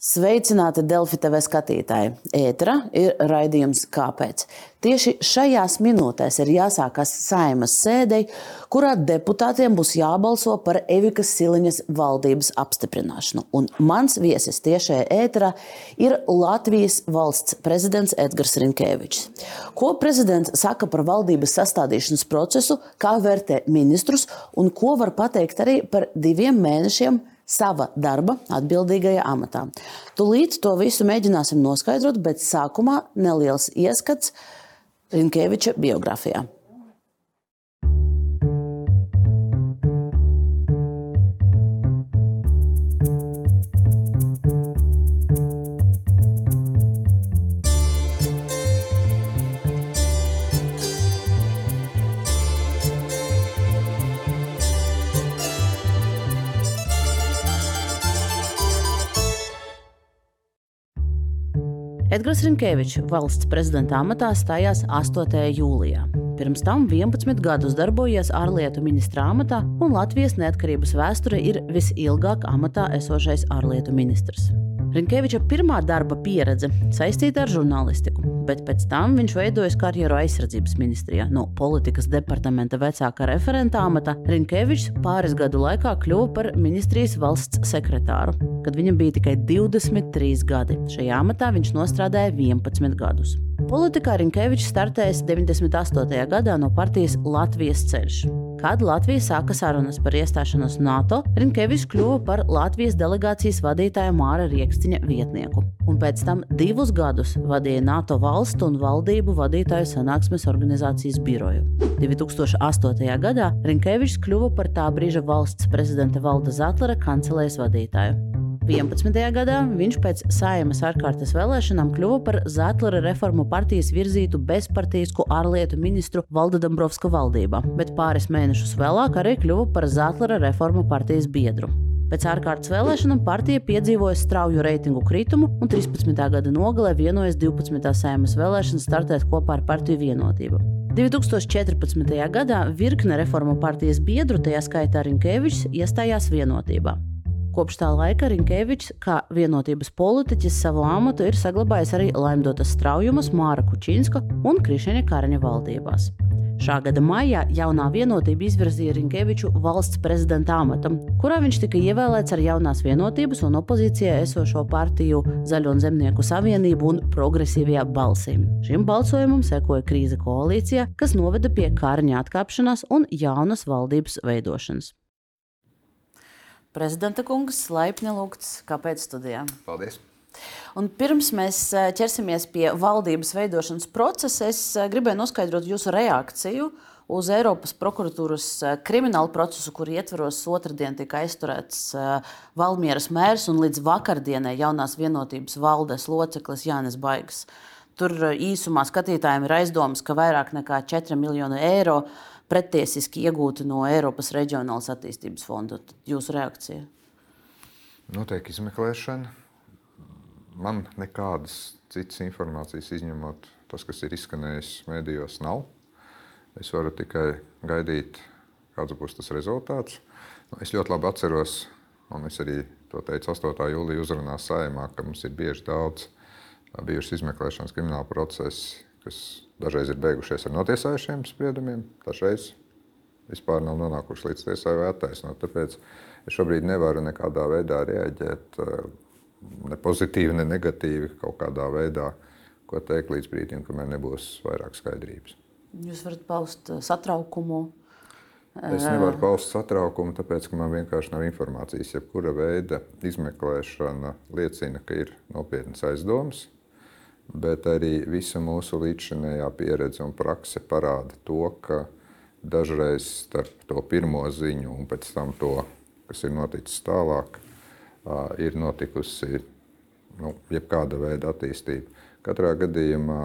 Sveicināti Delfi TV skatītāji! Ētra ir raidījums Kāpēc? Tieši šajās minūtēs ir jāsākas saimas sēdei, kurā deputātiem būs jābalso par Evikas Siliņas valdības apstiprināšanu. Un mans viesis tiešajā ēterā ir Latvijas valsts prezidents Edgars Rinkēvičs. Ko prezidents saka par valdības sastādīšanas procesu, kā vērtē ministrus un ko var pateikt arī par diviem mēnešiem sava darba atbildīgajā amatā. Tūlīt to visu mēģināsim noskaidrot, bet sākumā neliels ieskats Rinkeviča biogrāfijā. Edgars Rinkevičs valsts prezidenta amatā stājās 8. jūlijā. Pirms tam 11 gadus darbojies ārlietu ministra amatā, un Latvijas neatkarības vēsture ir visilgāk amatā esošais ārlietu ministrs. Rinkeviča pirmā darba pieredze saistīta ar žurnālistiku, bet pēc tam viņš veidojas karjeru aizsardzības ministrijā. No politikas departamenta vecākā referenta amata Rinkevičs pāris gadu laikā kļuva par ministrijas valsts sekretāru, kad viņam bija tikai 23 gadi. Šajā amatā viņš nostrādāja 11 gadus. Politikā Rinkevičs startējis 98. gadā no partijas Latvijas ceļš. Kad Latvija sāka sarunas par iestāšanos NATO, Rinkevičs kļuva par Latvijas delegācijas vadītāja Māra Rieksniņa vietnieku, un pēc tam divus gadus vadīja NATO valstu un valdību vadītāju sanāksmes organizācijas biroju. 2008. gadā Rinkevičs kļuva par tā brīža valsts prezidenta Valda Zatlera kancelēs vadītāju. 11. gadā viņš pēc saimas ārkārtas vēlēšanām kļuva par Zetlera reformu partijas virzītu bezpartīsku ārlietu ministru Valda Dombrovska valdībā, bet pāris mēnešus vēlāk arī kļuva par Zetlera reformu partijas biedru. Pēc ārkārtas vēlēšanām partija piedzīvoja strauju reitingu kritumu un 13. gada nogalē vienojas 12. saimas vēlēšanas startēt kopā ar partiju vienotību. 2014. gadā virkne reformu partijas biedru, tajā skaitā Rinkevičs, iestājās vienotībā. Kopš tā laika Rinkevičs, kā vienotības politiķis, savu amatu ir saglabājis arī Laimdotas Straujumas, Māra Kučinska un Krišņa Karaņa valdībās. Šā gada maijā jaunā vienotība izvirzīja Rinkeviču valsts prezidenta amatam, kurā viņš tika ievēlēts ar jaunās vienotības un opozīcijā esošo partiju Zaļo un Zemnieku savienību un progresīvajā balsīm. Šim balsojumam sekoja krīze koalīcijā, kas noveda pie Karaņa atkāpšanās un jaunas valdības veidošanas. Prezidenta kungs, laipni lūgts, kāpēc studijā? Paldies! Un pirms mēs eh, ķersimies pie valdības veidošanas procesa, es eh, gribēju noskaidrot jūsu reakciju uz Eiropas prokuratūras eh, kriminālu procesu, kur ietvaros otrdien tika aizturēts Valmieras mērs un līdz vakardienai jaunās vienotības valdes loceklis Jānis Baigs. Tur īsumā skatītājiem ir aizdomas, ka vairāk nekā 4 miljoni eiro pretiesiski iegūti no Eiropas Reģionālās attīstības fonda. Jūsu reakcija? Notiek izmeklēšana. Man nekādas citas informācijas, izņemot tas, kas ir izskanējis mēdījos, nav. Es varu tikai gaidīt, kāds būs tas rezultāts. Nu, es ļoti labi atceros, un es arī to teicu 8. jūlijā uzrunā saimā, ka mums ir bieži daudz bijušas izmeklēšanas krimināla procesi, kas Dažreiz ir beigušies ar notiesājušiem spriedumiem, dažreiz vispār nav nonākuši līdz tiesai vai attaisnot. Tāpēc es šobrīd nevaru nekādā veidā reaģēt, eh, ne pozitīvi, ne negatīvi, kaut kādā veidā, ko teikt līdz brīdim, kamēr nebūs vairāk skaidrības. Jūs varat paust eh, satraukumu. Es nevaru paust satraukumu, tāpēc, ka man vienkārši nav informācijas. Jebkura veida izmeklēšana liecina, ka ir nopietnas aizdomas bet arī visa mūsu līdzinējā pieredze un prakse parāda to, ka dažreiz starp to pirmo ziņu un pēc tam to, kas ir noticis tālāk, ir notikusi nu, jebkāda veida attīstība. Katrā gadījumā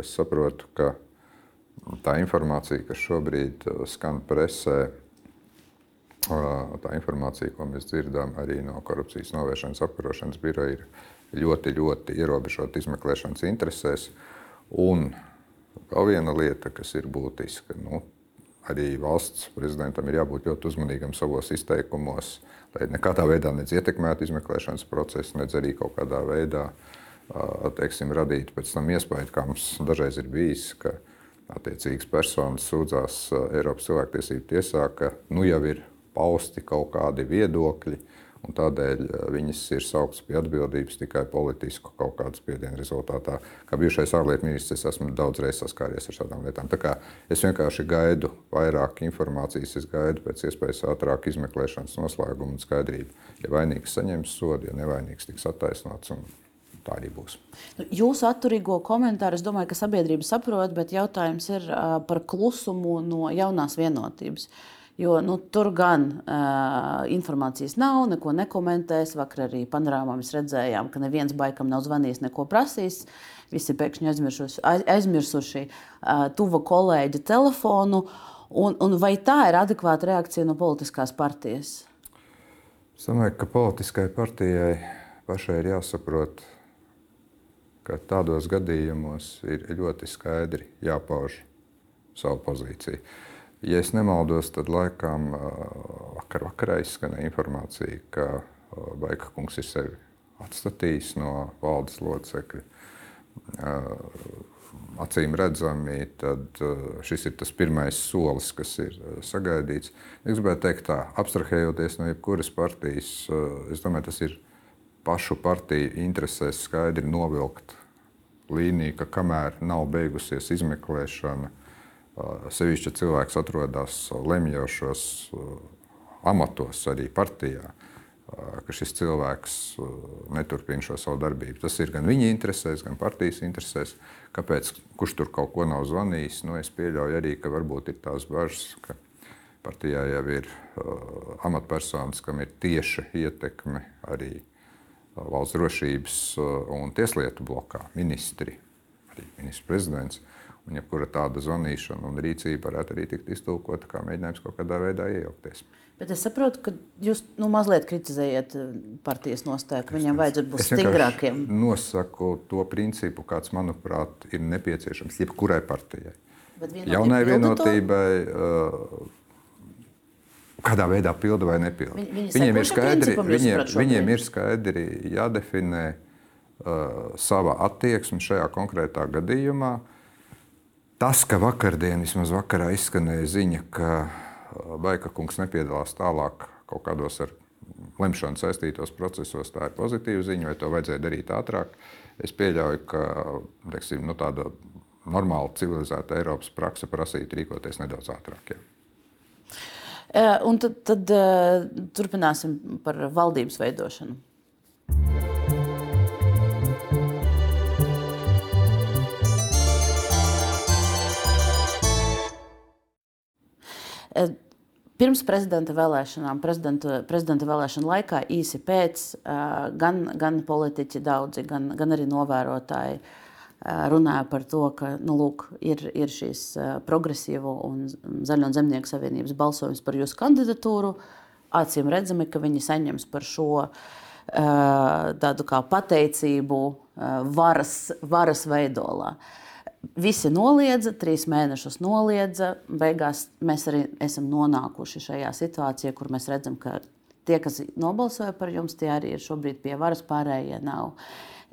es saprotu, ka tā informācija, kas šobrīd skan presē, tā informācija, ko mēs dzirdam arī no korupcijas novēršanas apkarošanas biroja, ir ļoti, ļoti ierobežot izmeklēšanas interesēs. Un vēl viena lieta, kas ir būtiska, nu, arī valsts prezidentam ir jābūt ļoti uzmanīgam savos izteikumos, lai nekādā veidā ietekmētu izmeklēšanas procesu, nedz arī kaut kādā veidā teiksim, radītu pēc tam iespēju, kā mums dažreiz ir bijis, attiecīgas personas sūdzās Eiropas cilvēktiesību tiesā, ka nu jau ir pausti kaut kādi viedokļi, un tādēļ eh, viņas ir sauktas pie atbildības tikai politisku kaut kādu spiedienu rezultātā. Kā bijušais ārlietu ministrs, es esmu daudz reizes saskāries ar šādām lietām. Es vienkārši gaidu vairāk informācijas, es gaidu pēc iespējas ātrāk izmeklēšanas noslēgumu un skaidrību. Ja vainīgs saņems sodu, ja nevainīgs tiks attaisnots. Tā arī būs. Nu, jūsu atturīgo komentāru es domāju, ka sabiedrība saprot, bet jautājums ir uh, par klusumu no jaunās vienotības. Uh, Jo nu, tur gan uh, informācijas nav, neko nekomentēs. Vakar arī panorāmā mēs redzējām, ka neviens baigam nav zvanījis, neko prasījis. Visi pēkšņi aizmirsuši, aizmirsuši uh, tuva kolēģa telefonu. Un, un vai tā ir adekvāta reakcija no politiskās partijas? Es domāju, ka politiskai partijai pašai ir jāsaprot, ka tādos gadījumos ir ļoti skaidri jāpauž savu pozīciju. Ja es nemaldos, tad laikam vakar vakarā izskanēja informācija, ka Baika kungs ir sevi atstatījis no valdes locekļa. Acīm redzami, tad šis ir tas pirmais solis, kas ir sagaidīts. Es gribētu teikt, tā, abstrahējoties no jebkuras partijas, es domāju, tas ir pašu partiju interesēs skaidri novilkt līniju, ka kamēr nav beigusies izmeklēšana, Sevišķi, cilvēks atrodas lemjošos amatos, arī partijā, ka šis cilvēks neturpina šo savu darbību. Tas ir gan viņa interesēs, gan partijas interesēs. Kāpēc? Kurš tur kaut ko nav zvanījis? Nu, es pieļauju arī, ka varbūt ir tās bažas, ka partijā jau ir uh, amatpersonas, kam ir tieša ietekme arī uh, valsts drošības uh, un tieslietu blokā, ministri, arī ministrs prezidents. Un jebkura tāda zvanīšana un rīcība varētu arī tikt iztulkota kā mēģinājums kaut kādā veidā iejaukties. Bet es saprotu, ka jūs nu, mazliet kritizējat eh, partijas nostāju, ka viņiem vajadzētu būt stingrākiem. Nosaku to principu, kāds, manuprāt, ir nepieciešams jebkurai partijai. Jaunai vienotībai. Uh, kādā veidā pilda vai nepilda. Viņi, viņiem, ir skaidri, viņiem, viņiem ir skaidri jādefinē uh, sava attieksme šajā konkrētā gadījumā. Uh, Tas, ka vakardien, vismaz vakarā izskanēja ziņa, ka Baika kungs nepiedalās tālāk kaut kādos ar lemšanu saistītos procesos, tā ir pozitīva ziņa, vai to vajadzēja darīt ātrāk. Es pieļauju, ka teiksim, nu, tāda normāla civilizēta Eiropas praksa prasītu rīkoties nedaudz ātrāk. Jā. Un tad, tad turpināsim par valdības veidošanu. Pirms prezidenta vēlēšanām, prezidenta, prezidenta vēlēšana laikā, īsi pēc, eh, gan, gan politiķi, daudzi, gan, gan arī novērotāji eh, runāja par to, ka nu, lūk, ir, ir šīs progresīvo un zaļo un zemnieku savienības balsojums par jūsu kandidatūru. Acīm redzami, ka viņi saņems par šo tādu kā pateicību varas, varas veidolā. Uh, Visi noliedza, trīs mēnešus noliedza. Beigās mēs arī esam nonākuši šajā situācijā, kur mēs redzam, ka tie, kas nobalsoja par jums, tie arī ir šobrīd pie varas, pārējie nav.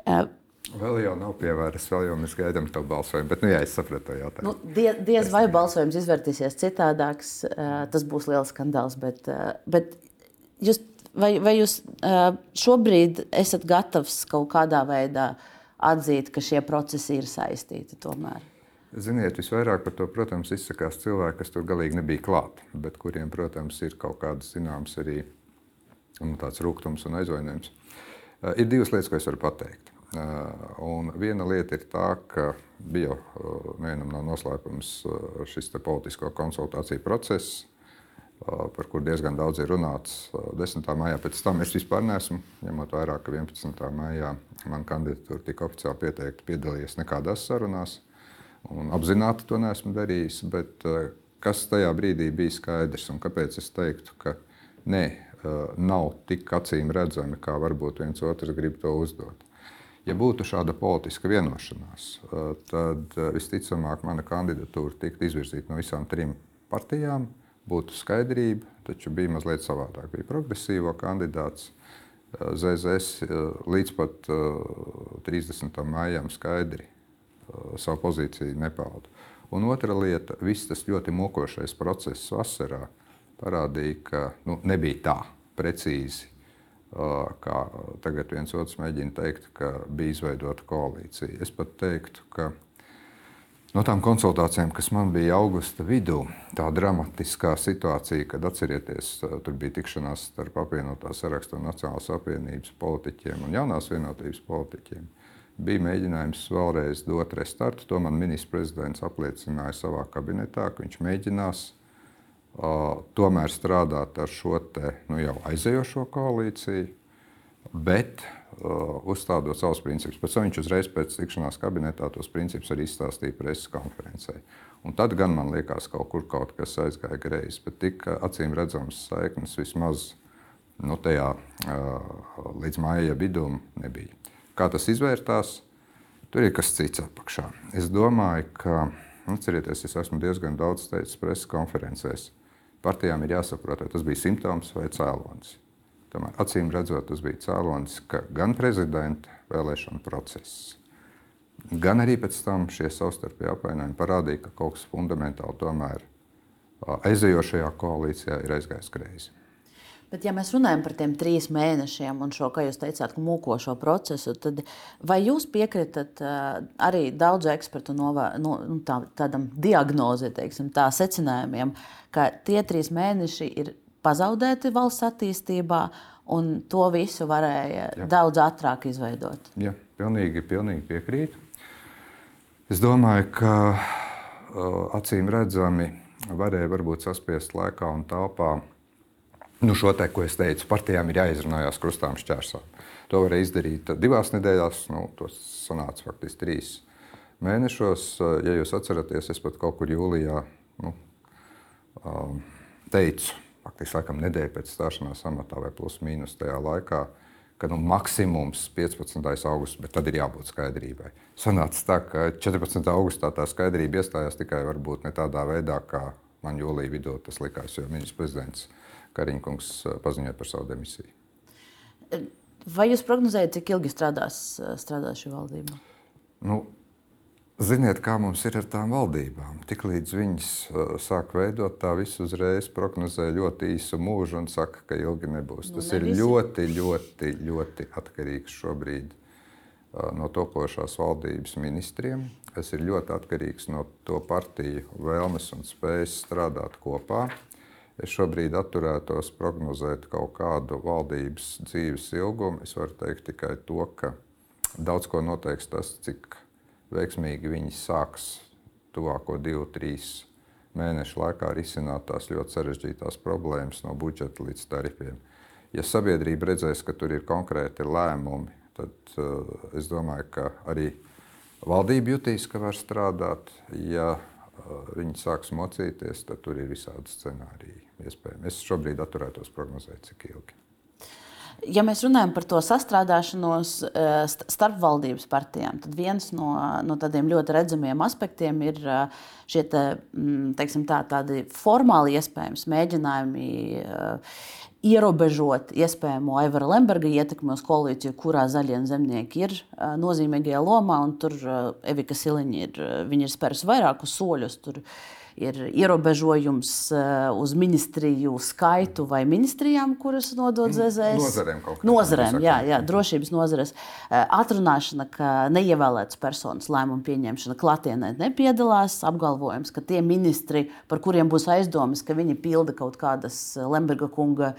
Uh, Vēl jau nav pievērsts, vēl jau mēs gaidām to balsojumu. Bet, nu, jā, es sapratu to jautājumu. Nu, die, diez vai balsojums izvērtīsies citādāks, uh, tas būs liels skandāls. Bet, uh, bet jūs, vai, vai jūs šobrīd esat gatavs kaut kādā veidā uh, atzīt, ka šie procesi ir saistīti tomēr. Ziniet, visvairāk par to, protams, izsakās cilvēki, kas tur galīgi nebija klāt, bet kuriem, protams, ir kaut kāds zināms arī nu, tāds rūkums un aizvainojums. Uh, ir divas lietas, ko es varu pateikt. Uh, un viena lieta ir tā, ka bija nevienam nav noslēpums šis politisko konsultāciju process, par kur diezgan daudz ir runāts 10. maijā. Pēc tam es vispār neesmu, ņemot vērā, ka 11. maijā man kandidatūra tika oficiāli pieteikta, piedalījies nekādās sarunās. Un apzināti to neesmu darījis. Bet, kas tajā brīdī bija skaidrs un kāpēc es teiktu, ka ne, nav tik acīm redzami, kā varbūt viens otrs grib to uzdot. Ja būtu šāda politiska vienošanās, tad visticamāk mana kandidatūra tiktu izvirzīta no visām trim partijām būtu skaidrība, taču bija mazliet savādāk. Bija progresīvo kandidāts. ZZS līdz pat 30. maijam skaidri savu pozīciju nepauda. Un otra lieta, viss tas ļoti mokošais process vasarā parādīja, ka nu, nebija tā precīzi, kā tagad viens otrs mēģina teikt, ka bija izveidota koalīcija. Es pat teiktu, ka no tām konsultācijām, kas man bija augusta vidū, tā dramatiskā situācija, kad atcerieties, tur bija tikšanās starp apvienotā sarakstu un Nacionālās apvienības politiķiem un jaunās vienotības politiķiem bija mēģinājums vēlreiz dot restartu. To man ministrs prezidents apliecināja savā kabinetā, ka viņš mēģinās uh, tomēr strādāt ar šo te, nu, jau aizējošo koalīciju, bet uzstādot savus principus. Pēc tam viņš uzreiz pēc tikšanās kabinetā tos principus arī izstāstīja preses konferencē. Un tad gan man liekas, kaut kur kaut kas aizgāja greizi, bet tik acīm redzams saiknes vismaz nu, tajā uh, līdz māja vidum nebija. Kā tas izvērtās, tur ir kas cits apakšā. Es domāju, ka, nu, cerieties, es esmu diezgan daudz teicis preses konferencēs. Partijām ir jāsaprot, vai tas bija simptoms vai cēlonis. Tomēr acīm redzot, tas bija cēlonis, ka gan prezidenta vēlēšana process, gan arī pēc tam šie savstarpēji apvainojumi parādīja, ka kaut kas fundamentāli tomēr aizejošajā koalīcijā ir aizgājis greizi. Bet, ja mēs runājam par tiem trīs mēnešiem un šo, kā jūs teicāt, mūkošo procesu, tad vai jūs piekritat arī daudzu ekspertu novā, no, nu, tā, tādam diagnozi, teiksim, tā secinājumiem, ka tie trīs mēneši ir pazaudēti valsts attīstībā, un to visu varēja Jā. daudz ātrāk izveidot? Jā, pilnīgi, pilnīgi piekrītu. Es domāju, ka acīm redzami varēja varbūt saspiest laikā un telpā Nu, šo te, ko es teicu, partijām ir jāizrunājās krustām šķērsām. To varēja izdarīt divās nedēļās, nu, tas sanāca faktiski trīs mēnešos. Ja jūs atceraties, es pat kaut kur jūlijā nu, teicu, faktiski laikam nedēļa pēc stāšanās amatā vai plus mīnus tajā laikā, ka nu, maksimums 15. augusts, bet tad ir jābūt skaidrībai. Sanāca tā, ka 14. augustā tā skaidrība iestājās tikai varbūt ne tādā veidā, kā man jūlijā vidū tas likās, jo ministrs prezidents Kariņkungs paziņoja par savu demisiju. Vai jūs prognozējat, cik ilgi strādās, strādās šī valdība? Nu, Ziniet, kā mums ir ar tām valdībām. Tiklīdz viņas sāk veidot, tā visu uzreiz prognozē ļoti īsu mūžu un saka, ka ilgi nebūs. Nu, Tas ne ir visi. ļoti, ļoti, ļoti atkarīgs šobrīd no topošās valdības ministriem. Tas ir ļoti atkarīgs no to partiju vēlmes un spējas strādāt kopā. Es šobrīd atturētos prognozēt kaut kādu valdības dzīves ilgumu. Es varu teikt tikai to, ka daudz ko noteiks tas, cik veiksmīgi viņi sāks tuvāko divu, trīs mēnešu laikā risināt tās ļoti sarežģītās problēmas, no budžeta līdz tarifiem. Ja sabiedrība redzēs, ka tur ir konkrēti lēmumi, tad uh, es domāju, ka arī valdība jutīs, ka var strādāt. Ja viņi sāks mocīties, tad tur ir visādi scenāriji iespējami. Es šobrīd atturētos prognozēt, cik ilgi. Ja mēs runājam par to sastrādāšanos starp valdības partijām, tad viens no, no tādiem ļoti redzamiem aspektiem ir šie te, teiksim, tā, tādi formāli iespējami mēģinājumi ierobežot iespējamo Aivara Lemberga ietekmi uz koalīciju, kurā zaļie zemnieki ir nozīmīgajā lomā. Tur Evika Siliņa ir, ir spērusi vairākus soļus. Tur ir ierobežojums uz ministriju skaitu vai ministrijām, kuras nodod mm, ZZS. Nozarēm kaut kādā. Nozarēm, jā, jā, drošības nozares. Atrunāšana, ka neievēlētas personas lēmumu pieņemšana klātienē nepiedalās. Apgalvojums, ka tie ministri, par kuriem būs aizdomas, ka viņi pilda kaut kādas Lemberga kunga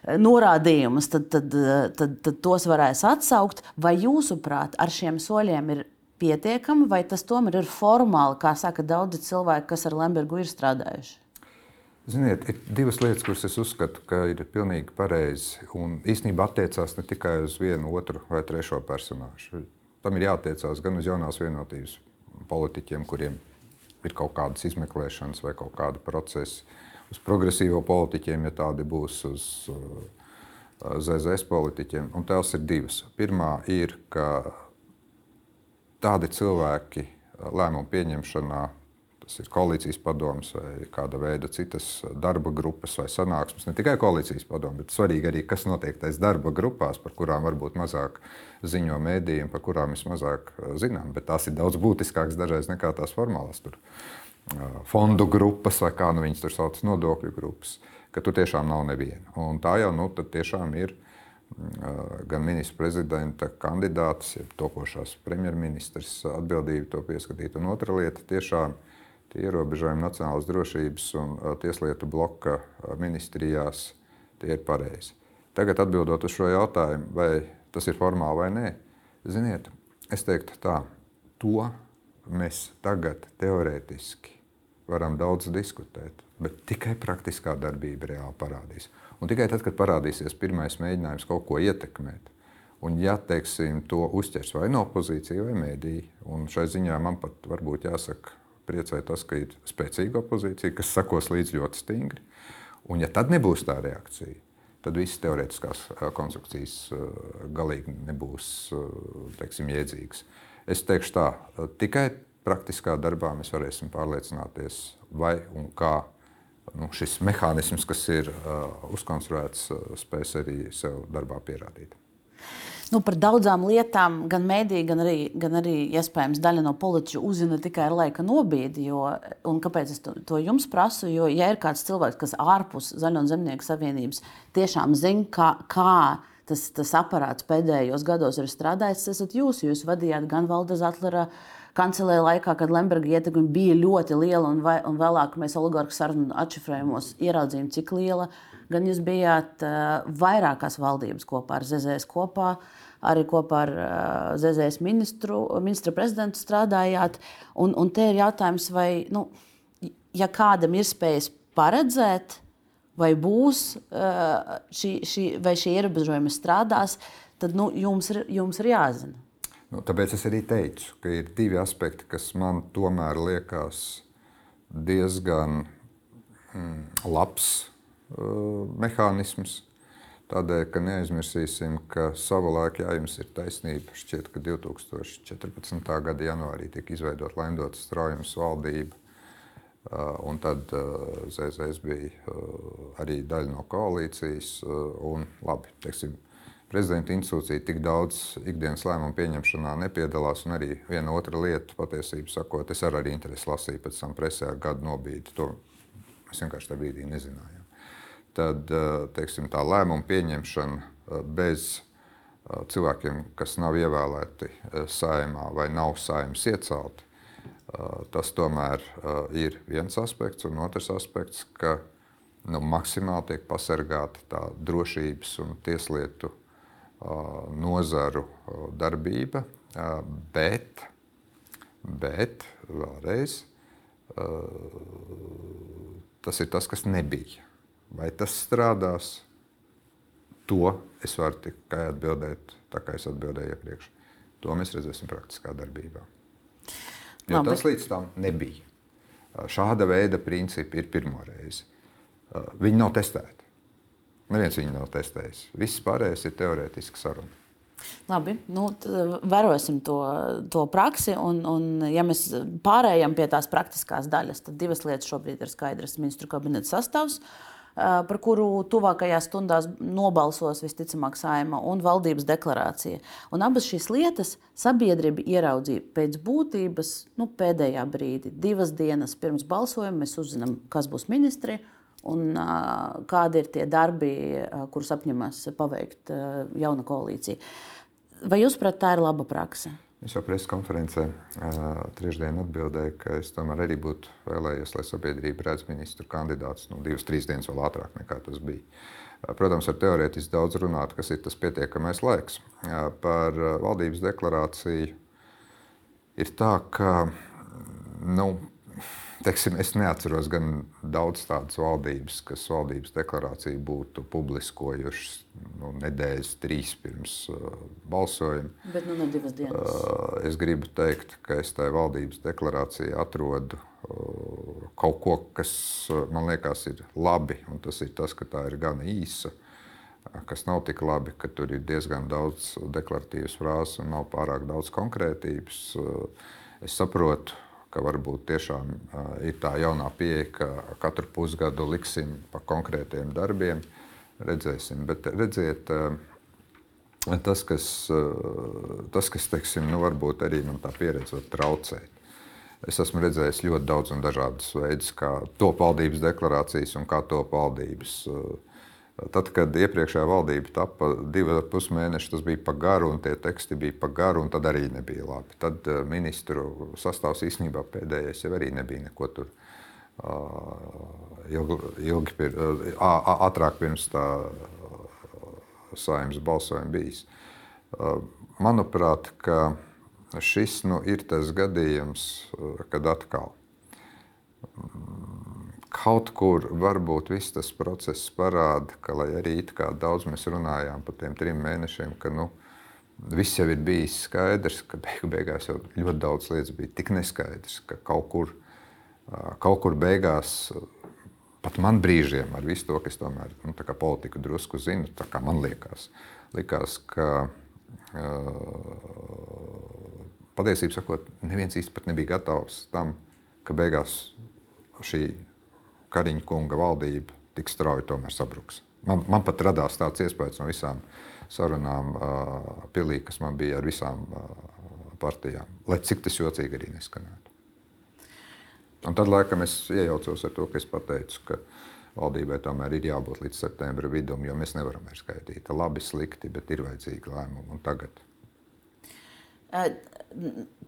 norādījumus, tad, tad, tad, tad tos varēs atsaukt. Vai jūsuprāt, ar šiem soļiem ir pietiekami, vai tas tomēr ir formāli, kā saka daudzi cilvēki, kas ar Lembergu ir strādājuši? Ziniet, ir divas lietas, kuras es uzskatu, ka ir pilnīgi pareizi. Un īstenībā attiecās ne tikai uz vienu, otru vai trešo personāžu. Tam ir jāattiecās gan uz jaunās vienotības politiķiem, kuriem ir kaut kādas izmeklēšanas vai kaut kāda procesa, uz progresīvo politiķiem, ja tādi būs, uz uh, ZZS politiķiem. Un tās ir divas. Pirmā ir, ka tādi cilvēki lēmumu pieņemšanā tas ir koalīcijas padoms vai kāda veida citas darba grupas vai sanāksmes. Ne tikai koalīcijas padomu, bet svarīgi arī, kas notiek tajās darba grupās, par kurām varbūt mazāk ziņo mēdījiem, par kurām mēs mazāk zinām. Bet tās ir daudz būtiskākas dažreiz nekā tās formālās tur, fondu grupas vai kā nu viņas tur sauc, nodokļu grupas. Ka tur tiešām nav neviena. Un tā jau nu, tiešām ir gan ministra prezidenta kandidāts, ja topošās premjerministrs atbildību to pieskatīt. Un otra lieta - tiešām tie ierobežojumi Nacionālās drošības un tieslietu bloka ministrijās tie ir pareizi. Tagad atbildot uz šo jautājumu, vai tas ir formāli vai nē, ziniet, es teiktu tā, to mēs tagad teorētiski varam daudz diskutēt, bet tikai praktiskā darbība reāli parādīs. Un tikai tad, kad parādīsies pirmais mēģinājums kaut ko ietekmēt, un ja teiksim, to uztvers vai no opozīcija vai mēdīja, un šai ziņā man pat varbūt jāsaka, priecē tas, ka ir spēcīga opozīcija, kas sakos līdz ļoti stingri. Un ja tad nebūs tā reakcija, tad visas teorētiskās konstrukcijas galīgi nebūs teiksim, jēdzīgas. Es teikšu tā, tikai praktiskā darbā mēs varēsim pārliecināties, vai un kā nu, šis mehānisms, kas ir uh, uzkonstruēts, uh, spēs arī sev darbā pierādīt. Nu, par daudzām lietām gan mēdī, gan arī, gan arī iespējams daļa no politiķu uzzina tikai ar laika nobīdi. Jo, kāpēc es to, to jums prasu? Jo, ja ir kāds cilvēks, kas ārpus Zaļo un Zemnieku savienības tiešām zina, kā, kā tas, tas aparāts pēdējos gados ir strādājis, tas esat jūs. Jūs vadījāt gan Valda Zatlera kancelē laikā, kad Lemberga ietekme bija ļoti liela, un, vai, un vēlāk mēs oligarku sarunu atšifrējumos ieraudzījām, cik liela. Gan jūs bijāt uh, vairākās valdības kopā ar ZZS kopā, arī kopā ar uh, ZZS ministru, ministra prezidentu strādājāt. Un, un te ir jautājums, vai, nu, ja kādam ir spējas paredzēt, vai būs uh, šī, šī, vai šie ierobežojumi strādās, tad nu, jums, ir, jums ir jāzina. Nu, tāpēc es arī teicu, ka ir divi aspekti, kas man tomēr liekas diezgan mm, labs uh, mehānisms. Tādēļ, ka neaizmirsīsim, ka savulaik, jā, jums ir taisnība, šķiet, ka 2014. gada janvārī tika izveidota Lendotas straujums valdība. Uh, un tad uh, ZZS bija uh, arī daļa no koalīcijas. Un, labi, teiksim, prezidenta institūcija tik daudz ikdienas lēmumu pieņemšanā nepiedalās. Un arī viena otra lieta, patiesībā sakot, es ar arī interesi lasīju pēc tam presē ar gadu nobīdi. To mēs vienkārši tajā brīdī nezinājām. Tad eh, teiksim, tā lēmuma pieņemšana eh, bez eh, cilvēkiem, kas nav ievēlēti saimā vai nav saimnes iecelti, tas tomēr ir viens aspekts. Un otrs aspekts, ka nu, maksimāli tiek pasargāta tā drošības un tieslietu nozaru darbība, bet, bet vēlreiz, tas ir tas, kas nebija. Vai tas strādās? To es varu tikai atbildēt, tā kā es atbildēju iepriekš. To mēs redzēsim praktiskā darbībā. Jo Labi. tas līdz tam nebija. Šāda veida principi ir pirmo reizi. Viņi nav testēti. Neviens viņu nav testējis. Viss pārējais ir teorētiski saruna. Labi, nu, vērosim to, to praksi. Un, un, ja mēs pārējām pie tās praktiskās daļas, tad divas lietas šobrīd ir skaidras. Ministru kabineta sastāvs, par kuru tuvākajās stundās nobalsos visticamāk saima, un valdības deklarācija. Un abas šīs lietas sabiedrība ieraudzīja pēc būtības nu, pēdējā brīdī. Divas dienas pirms balsojuma mēs uzzinām, kas būs ministri un kādi ir tie darbi, kurus apņemas paveikt jauna koalīcija. Vai jūs prāt, tā ir laba praksa? Es jau preses konferencē trešdien atbildēju, ka es tomēr arī būtu vēlējies, lai sabiedrība redz ministru kandidātus nu, divas, trīs dienas vēl ātrāk nekā tas bija. Protams, var teorētiski daudz runāt, kas ir tas pietiekamais laiks. Par valdības deklarāciju ir tā, ka nu, Teiksim, es neatceros gan daudz tādas valdības, kas valdības deklarāciju būtu publiskojušas nu, nedēļas, trīs pirms uh, balsojuma. Bet nu, ne divas dienas. Uh, es gribu teikt, ka es tajā valdības deklarācijā atrodu uh, kaut ko, kas uh, man liekas ir labi, un tas ir tas, ka tā ir gan īsa. Uh, kas nav tik labi, ka tur ir diezgan daudz deklaratīvas frāzes un nav pārāk daudz konkrētības. Uh, es saprotu, ka varbūt tiešām ir tā jaunā pieeja, ka katru pusgadu liksim pa konkrētiem darbiem. Redzēsim, bet redziet, tas, kas, tas, kas teiksim, nu, varbūt arī man tā pieredze var traucēt. Es esmu redzējis ļoti daudz un dažādus veidus, kā top valdības deklarācijas un kā top valdības. Tad, kad iepriekšējā valdība tapa divi ar pus mēneši, tas bija par garu, un tie teksti bija par garu, un tad arī nebija labi. Tad eh, ministru sastāvs īstenībā pēdējais jau arī nebija neko tur ilgi, ilgi pir, ātrāk pirms tā saimnes balsojuma bijis. Manuprāt, šis nu, ir tas gadījums, eh, kad atkal kaut kur varbūt viss tas process parāda, ka, lai arī daudz mēs runājām par tiem trim mēnešiem, ka nu, viss jau ir bijis skaidrs, ka beigu beigās jau ļoti daudz lietas bija tik neskaidrs, ka kaut kur, kaut kur beigās. Pat man brīžiem, ar visu to, kas tomēr nu, politiku drusku zinu, tā kā man liekas, likās, ka uh, patiesībā neviens īsti nebija gatavs tam, ka beigās šī Kariņa kunga valdība tik strauji tomēr sabruks. Man, man pat radās tāds iespējas no visām sarunām, uh, pilī, kas man bija ar visām uh, partijām, lai cik tas jocīgi arī neskanētu. Un tad, laikam, es iejaucos ar to, ka es pateicu, ka valdībai tomēr ir jābūt līdz septembra vidum, jo mēs nevaram vairs gaidīt. Labi, slikti, bet ir vajadzīgi lēmumi. Un tagad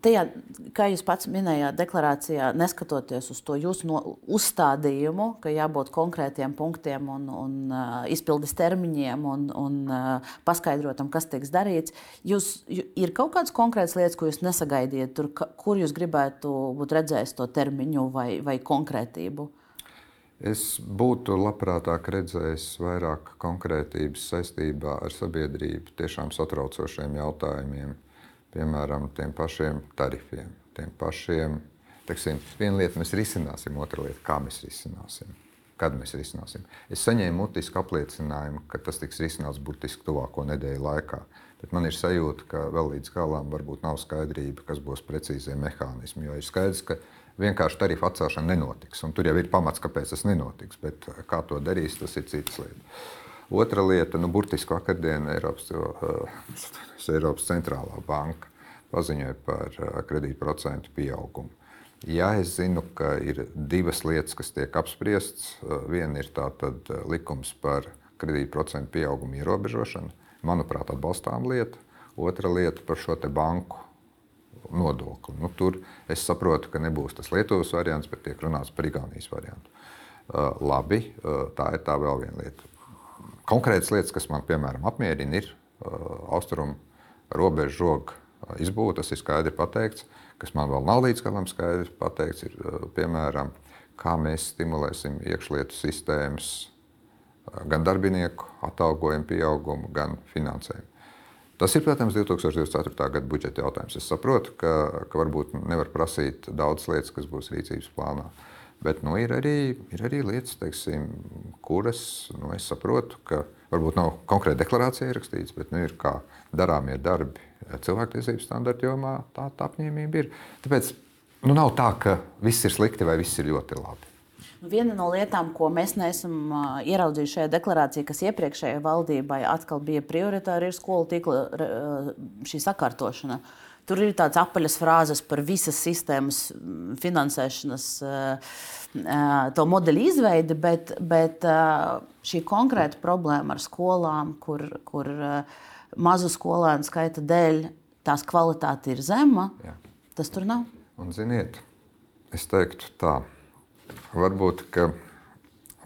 Tajā, kā jūs pats minējāt, deklarācijā, neskatoties uz to jūsu no, uzstādījumu, ka jābūt konkrētiem punktiem un, un uh, izpildes termiņiem un, un uh, paskaidrotam, kas tiks darīts, jūs, ir kaut kādas konkrētas lietas, ko jūs nesagaidiet, tur, ka, kur jūs gribētu būt redzējis to termiņu vai, vai konkrētību? Es būtu labprātāk redzējis vairāk konkrētības saistībā ar sabiedrību tiešām satraucošiem jautājumiem piemēram, tiem pašiem tarifiem, tiem pašiem. Teiksim, viena lieta mēs risināsim, otra lieta, kā mēs risināsim. Kad mēs risināsim. Es saņēmu mutisku apliecinājumu, ka tas tiks risināts burtiski tuvāko nedēļu laikā. Bet man ir sajūta, ka vēl līdz galam varbūt nav skaidrība, kas būs precīzie mehānismi. Jo ir skaidrs, ka vienkārši tarifu atcelšana nenotiks. Tur jau ir pamats, kāpēc tas nenotiks. Bet kā to darīs, tas ir cits lietas. Otra lieta, nu, burtiski vakardien Eiropas, uh, Eiropas centrālā banka paziņoja par uh, kredītprocentu pieaugumu. Jā, es zinu, ka ir divas lietas, kas tiek apspriestas. Uh, viena ir tātad likums par kredītprocentu pieaugumu ierobežošanu. Manuprāt, atbalstām lieta. Otra lieta par šo banku nodokli. Nu, tur es saprotu, ka nebūs tas Lietuvas variants, bet tiek runāts par Igaunijas variantu. Uh, labi, uh, tā ir tā vēl viena lieta konkrētas lietas, kas man, piemēram, apmierina, ir uh, austrumu robežu žoga uh, izbūve. Tas ir skaidri pateikts. Kas man vēl nav līdz galam skaidri pateikts, ir uh, piemēram, kā mēs stimulēsim iekšlietu sistēmas gan darbinieku atalgojumu pieaugumu, gan finansējumu. Tas ir, protams, 2024. gada budžeta jautājums. Es saprotu, ka, ka varbūt nevar prasīt daudz lietas, kas būs rīcības plānā. Uh, Bet nu, ir, arī, ir arī lietas, teiksim, kuras nu, es saprotu, ka varbūt nav konkrēti deklarācija ierakstīts, bet nu, ir kā darāmie darbi cilvēktiesību standarta jomā. Tā, tā apņēmība ir. Tāpēc nu, nav tā, ka viss ir slikti vai viss ir ļoti labi. Viena no lietām, ko mēs neesam ieraudzījuši šajā deklarācijā, kas iepriekšējai valdībai atkal bija prioritāra, ir skolu tīkla sakārtošana. Uh, Tur ir tādas apaļas frāzes par visas sistēmas mm, finansēšanas eh, eh, to modeļu izveidi, bet, bet eh, šī konkrēta problēma ar skolām, kur, kur mazu skolēnu skaita dēļ tās kvalitāte ir zema, Jā. tas tur nav. Un, ziniet, es teiktu tā, varbūt, ka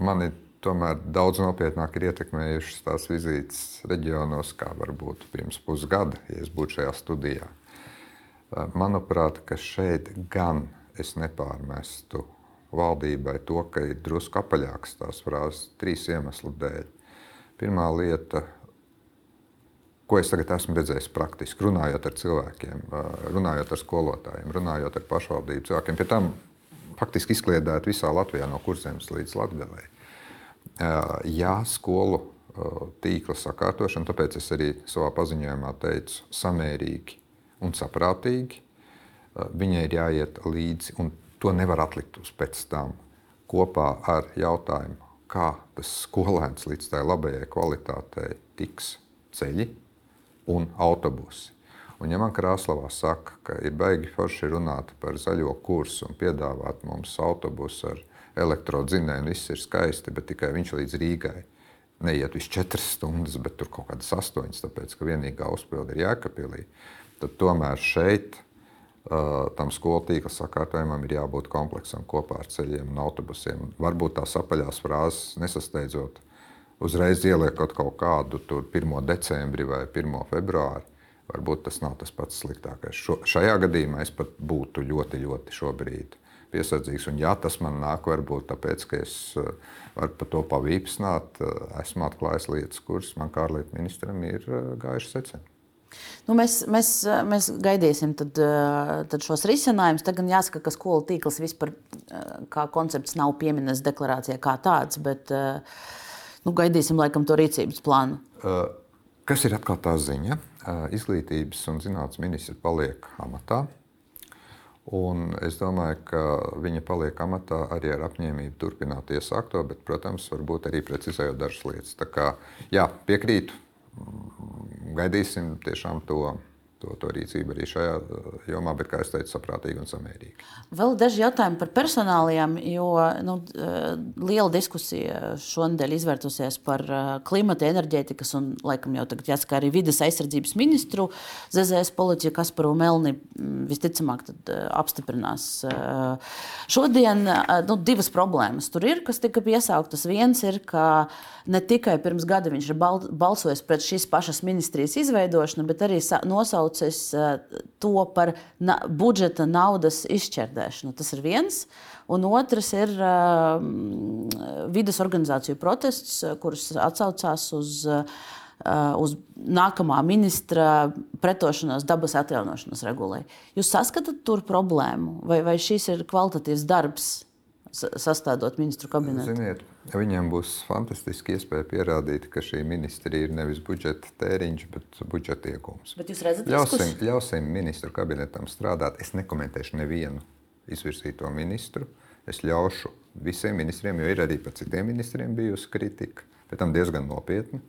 mani tomēr daudz nopietnāk ir ietekmējušas tās vizītes reģionos, kā varbūt pirms pusgada, ja es būtu šajā studijā. Manuprāt, ka šeit gan es nepārmestu valdībai to, ka ir drusku apaļāks tās frāzes trīs iemeslu dēļ. Pirmā lieta, ko es tagad esmu redzējis praktiski, runājot ar cilvēkiem, runājot ar skolotājiem, runājot ar pašvaldību cilvēkiem, pie tam faktiski izkliedēt visā Latvijā no kurzemes līdz Latvijai. Jā, skolu tīkla sakārtošana, tāpēc es arī savā paziņojumā teicu, samērīgi un saprātīgi. viņai ir jāiet līdzi, un to nevar atlikt uz pēc tam kopā ar jautājumu, kā tas skolēns līdz tai labajai kvalitātei tiks ceļi un autobusi. Un, ja man Krasnodarbā saka, ka ir baigi forši runāt par zaļo kursu un piedāvāt mums autobusu ar elektrodzinēju, viss ir skaisti, bet tikai viņš līdz Rīgai neiet visu četras stundas, bet tur kaut kādas astoņas, tāpēc ka vienīgā uzpilde ir Jēkabīlī, tad tomēr šeit uh, tam skolu tīkla sakārtojumam ir jābūt kompleksam kopā ar ceļiem un autobusiem. Varbūt tās apaļās frāzes nesasteidzot, uzreiz ieliekot kaut kādu 1. decembri vai 1. februāri. Varbūt tas nav tas pats sliktākais. Šo, šajā gadījumā es pat būtu ļoti, ļoti šobrīd piesardzīgs. Un, ja tas man nāk, varbūt tāpēc, ka es uh, varu par to pavīpsnāt, uh, esmu atklājis lietas, kuras man kā ārlietu ministram ir gājušas secēt. Nu, mēs, mēs, mēs gaidīsim tad, tad šos risinājumus. Tagad jāsaka, ka skolu tīkls vispār kā koncepts nav pieminēts deklarācijā kā tāds, bet nu, gaidīsim laikam to rīcības plānu. Kas ir atkal tā ziņa? Izglītības un zinātnes ministrs paliek amatā. Un es domāju, ka viņa paliek amatā arī ar apņēmību turpināt iesākto, bet, protams, varbūt arī precizējot dažas lietas. Tā kā jā, piekrītu, gaidīsim tiešām to to, to rīcību arī šajā uh, jomā, bet, kā jau teicu, saprātīgi un samērīgi. Vēl daži jautājumi par personāliem, jo nu, uh, liela diskusija šonadēļ izvērtusies par uh, klimata, enerģētikas un, laikam, jau tagad jāsaka, arī vidas aizsardzības ministru ZZS politiķu Kasparu Melni mm, visticamāk apstiprinās. Šodien nu, divas problēmas tur ir, kas tika piesauktas. Viens ir, ka ne tikai pirms gada viņš ir balsojis pret šīs pašas ministrijas izveidošanu, bet arī nosaucis nosaucis to par na budžeta naudas izšķērdēšanu. Tas ir viens. Un otrs ir uh, vidas organizāciju protests, kurus atsaucās uz, uh, uz nākamā ministra pretošanos dabas atjaunošanas regulai. Jūs saskatāt tur problēmu, vai, vai šis ir kvalitatīvs darbs sastādot ministru kabinetu? Ziniet, viņiem būs fantastiski iespēja pierādīt, ka šī ministrija ir nevis budžeta tēriņš, bet budžeta iegūms. Bet jūs redzat, ļausim, ļausim ministru kabinetam strādāt. Es nekomentēšu nevienu izvirzīto ministru. Es ļaušu visiem ministriem, jo ir arī par citiem ministriem bijusi kritika, bet tam diezgan nopietni.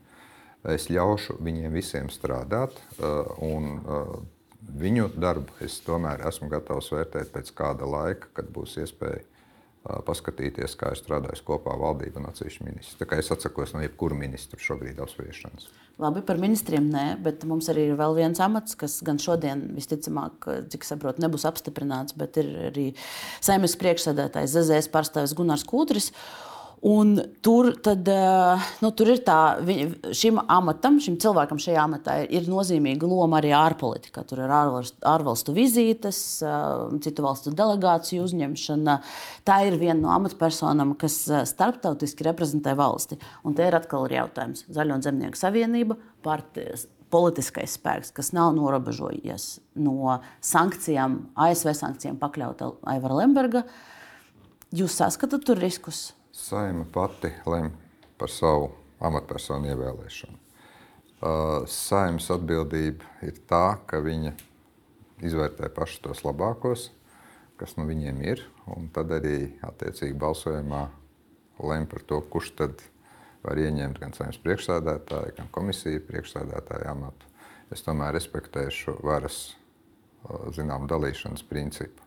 Es ļaušu viņiem visiem strādāt, uh, un uh, viņu darbu es tomēr esmu gatavs vērtēt pēc kāda laika, kad būs iespēja paskatīties, kā ir strādājis kopā valdība un atsevišķi ministri. Tā kā es atsakos no jebkura ministra šobrīd apspriešanas. Labi, par ministriem nē, bet mums arī ir vēl viens amats, kas gan šodien, visticamāk, cik saprotu, nebūs apstiprināts, bet ir arī saimnes priekšsēdētājs ZZS pārstāvis Gunārs Kūtris. Un tur, tad, eh, nu, tur ir tā, šim amatam, šim cilvēkam šajā amatā ir nozīmīga loma arī ārpolitikā. Tur ir ārvalstu, ārvalstu vizītes, eh, citu valstu delegāciju uzņemšana. Tā ir viena no amatpersonām, kas eh, starptautiski reprezentē valsti. Un te ir atkal ir jautājums Zaļo un Zemnieku savienība, partijas, politiskais spēks, kas nav norobežojies no sankcijām, ASV sankcijām pakļauta Aivara Lemberga. Jūs saskatāt tur riskus? Saima pati lem par savu amatpersonu ievēlēšanu. Uh, Saimnes atbildība ir tā, ka viņa izvērtē paši tos labākos, kas no viņiem ir, un tad arī attiecīgi balsojumā lem par to, kurš tad var ieņemt gan saimnes priekšsēdētāju, gan komisiju priekšsēdētāju amatu. Es tomēr respektēšu varas zinām dalīšanas principu.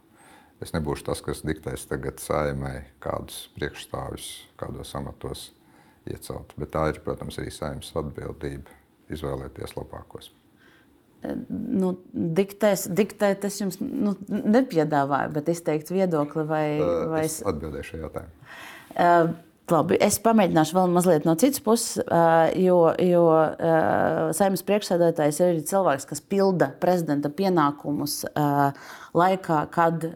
Es nebūšu tas, kas diktēs tagad saimai, kādus priekšstāvus, kādos amatos iecelt. Bet tā ir, protams, arī saimnes atbildība izvēlēties labākos. Nu, diktēs, diktēt es jums nu, nepiedāvāju, bet izteikt viedokli vai, vai es atbildēšu jautājumu. Uh, Labi, es pamēģināšu vēl mazliet no citas puses, jo, jo saimnes priekšsēdētājs ir arī cilvēks, kas pilda prezidenta pienākumus laikā, kad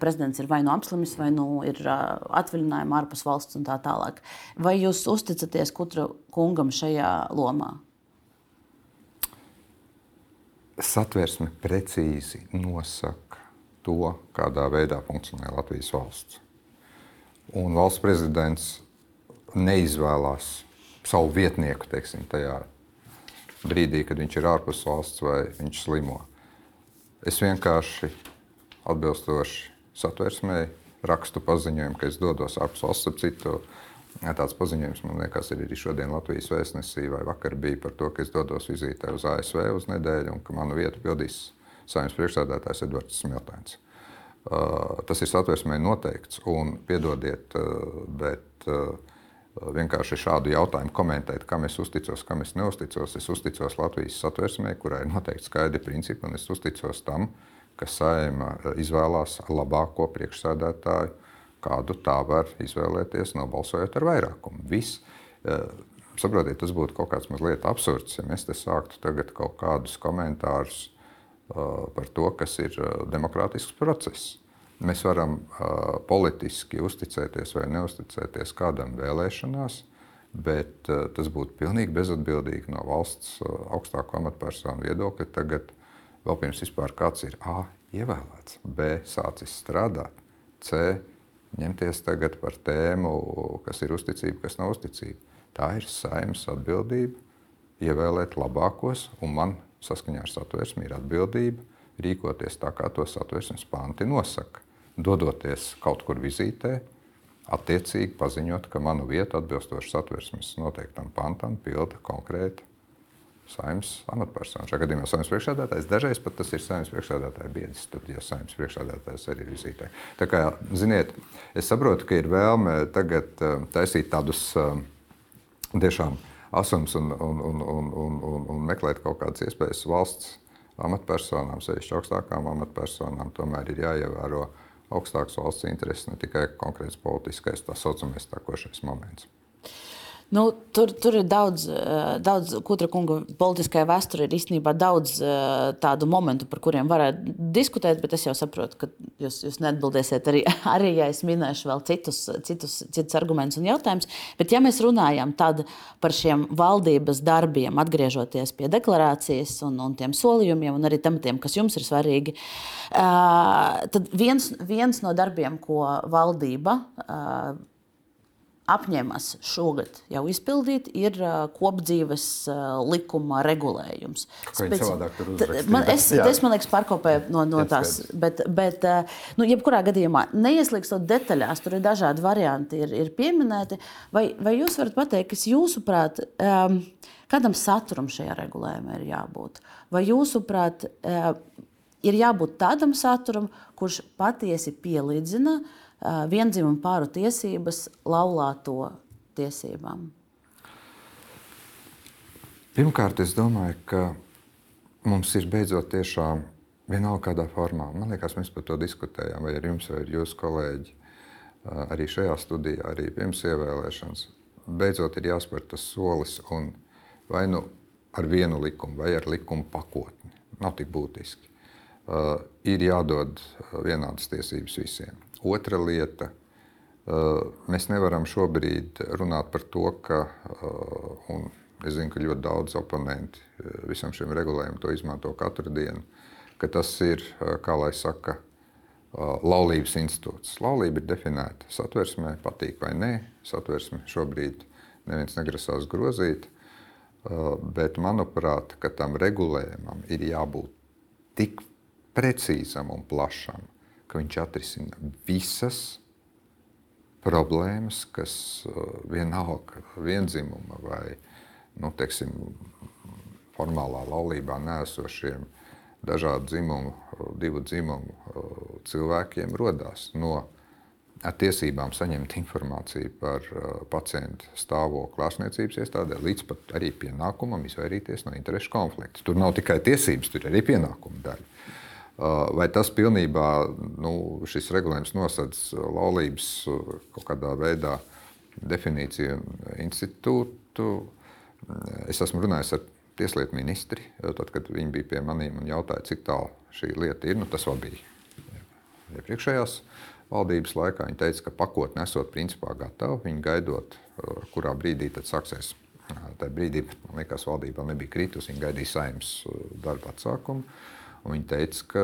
prezidents ir vai nu apslimis, vai nu ir atvaļinājumā ārpus valsts un tā tālāk. Vai jūs uzticaties Kutra kungam šajā lomā? Satversme precīzi nosaka to, kādā veidā funkcionē Latvijas valsts. Un valsts prezidents neizvēlās savu vietnieku teiksim, tajā brīdī, kad viņš ir ārpus valsts vai viņš slimo. Es vienkārši atbilstoši satversmē, rakstu paziņojumu, ka es dodos ārpus valsts ap citu. Tāds paziņojums man liekas, ir arī šodien Latvijas vēstnesī, vai vakar bija par to, ka es dodos vizītē uz ASV uz nedēļu un ka manu vietu pildīs saimnes priekšsēdētājs Edvards Smiltēns. Uh, tas ir satversmē noteikts, un piedodiet, uh, bet uh, vienkārši šādu jautājumu komentēt, kam es uzticos, kam es neusticos. Es uzticos Latvijas satversmē, kurai ir noteikti skaidri principi, un es uzticos tam, ka saima izvēlās labāko priekšsēdētāju, kādu tā var izvēlēties, nobalsojot ar vairākumu. Viss. Eh, saprotiet, tas būtu kaut kāds mazliet absurds, ja mēs te sāktu tagad kaut kādus komentārus eh, par to, kas ir eh, demokrātisks process. Mēs varam uh, politiski uzticēties vai neusticēties kādam vēlēšanās, bet uh, tas būtu pilnīgi bezatbildīgi no valsts uh, augstāko amatpersonu viedokļa. Tagad vēl pirms vispār kāds ir A ievēlēts, B sācis strādāt, C ņemties tagad par tēmu, kas ir uzticība, kas nav uzticība. Tā ir saimnes atbildība ievēlēt labākos, un man saskaņā ar satversmi ir atbildība rīkoties tā, kā to satversmes panti nosaka dodoties kaut kur vizītē, attiecīgi paziņot, ka manu vietu atbilstoši satversmes noteiktam pantam pilda konkrēti saimnes amatpersona. Šajā gadījumā saimnes priekšsēdētājs, dažreiz pat tas ir saimnes priekšsēdētāja biedrs, tad, ja saimnes priekšsēdētājs arī ir vizītē. Tā kā, ziniet, es saprotu, ka ir vēlme tagad uh, taisīt tādus uh, tiešām asums un, un, un, un, un, un, un meklēt kaut kādas iespējas valsts amatpersonām, sevišķi augstākām amatpersonām, tomēr ir jāievēro augstāks valsts intereses, ne tikai konkrēts politiskais, tā saucamais tākošais moments. Nu, tur, tur ir daudz, eh, daudz Kutra kunga politiskajā vēsturē, ir īstenībā daudz eh, tādu momentu, par kuriem varētu diskutēt, bet es jau saprotu, ka jūs, jūs neatbildēsiet arī, arī, ja es minēšu vēl citus, citus, citus argumentus un jautājumus. Bet, ja mēs runājam par šiem valdības darbiem, atgriežoties pie deklarācijas un, un tiem solījumiem un arī tematiem, kas jums ir svarīgi, eh, tad viens, viens no darbiem, ko valdība apņēmas šogad jau izpildīt, ir kopdzīves likuma regulējums. Spēc, man, es, es man liekas, pārkopēju no, no tās, bet, bet nu, jebkurā gadījumā neieslīgstot detaļās, tur ir dažādi varianti, ir, ir pieminēti. Vai, vai jūs varat pateikt, kas jūsuprāt, um, kādam saturam šajā regulējumā ir jābūt? Vai jūsuprāt, uh, ir jābūt tādam saturam, kurš patiesi pielīdzina uh, vienzimumu pāru tiesības laulāto tiesībām? Pirmkārt, es domāju, ka mums ir beidzot tiešām vienalga kādā formā. Man liekas, mēs par to diskutējām, vai ar jums, vai ar jūsu kolēģi, arī šajā studijā, arī pirms ievēlēšanas. Beidzot ir jāspēr tas solis, un vai nu ar vienu likumu, vai ar likumu pakotni. Nav tik būtiski. Uh, ir jādod vienādas tiesības visiem. Otra lieta. Uh, mēs nevaram šobrīd runāt par to, ka, uh, un es zinu, ka ļoti daudz oponenti uh, visam šim regulējumam to izmanto katru dienu, ka tas ir, kā lai saka, laulības institūts. Laulība ir definēta satversmē, patīk vai nē. Satversme šobrīd neviens negrasās grozīt, bet manuprāt, tam regulējumam ir jābūt tik precīzam un plašam, ka viņš atrisina visas problēmas, kas uh, vienalga vienzimuma vai nu, teiksim, formālā laulībā nēsošiem dažādu dzimumu, divu dzimumu uh, cilvēkiem radās no tiesībām saņemt informāciju par uh, pacientu stāvokli ārstniecības iestādē, līdz pat arī pienākumam izvairīties no interešu konflikta. Tur nav tikai tiesības, tur ir arī pienākuma daļa. Uh, vai tas pilnībā nu, šis regulējums nosedz laulības uh, kaut kādā veidā definīciju institūtu? Es esmu runājis ar tieslietu ministri, tad, kad viņi bija pie maniem un jautāja, cik tālu šī lieta ir. Nu, tas vēl bija iepriekšējās valdības laikā. Viņi teica, ka pakotne esot principā gatava. Viņi gaidot, kurā brīdī tas sāksies. Tajā brīdī, man liekas, valdība vēl nebija kritusi. Viņi gaidīja saimnes darba atsākumu. Viņa teica, ka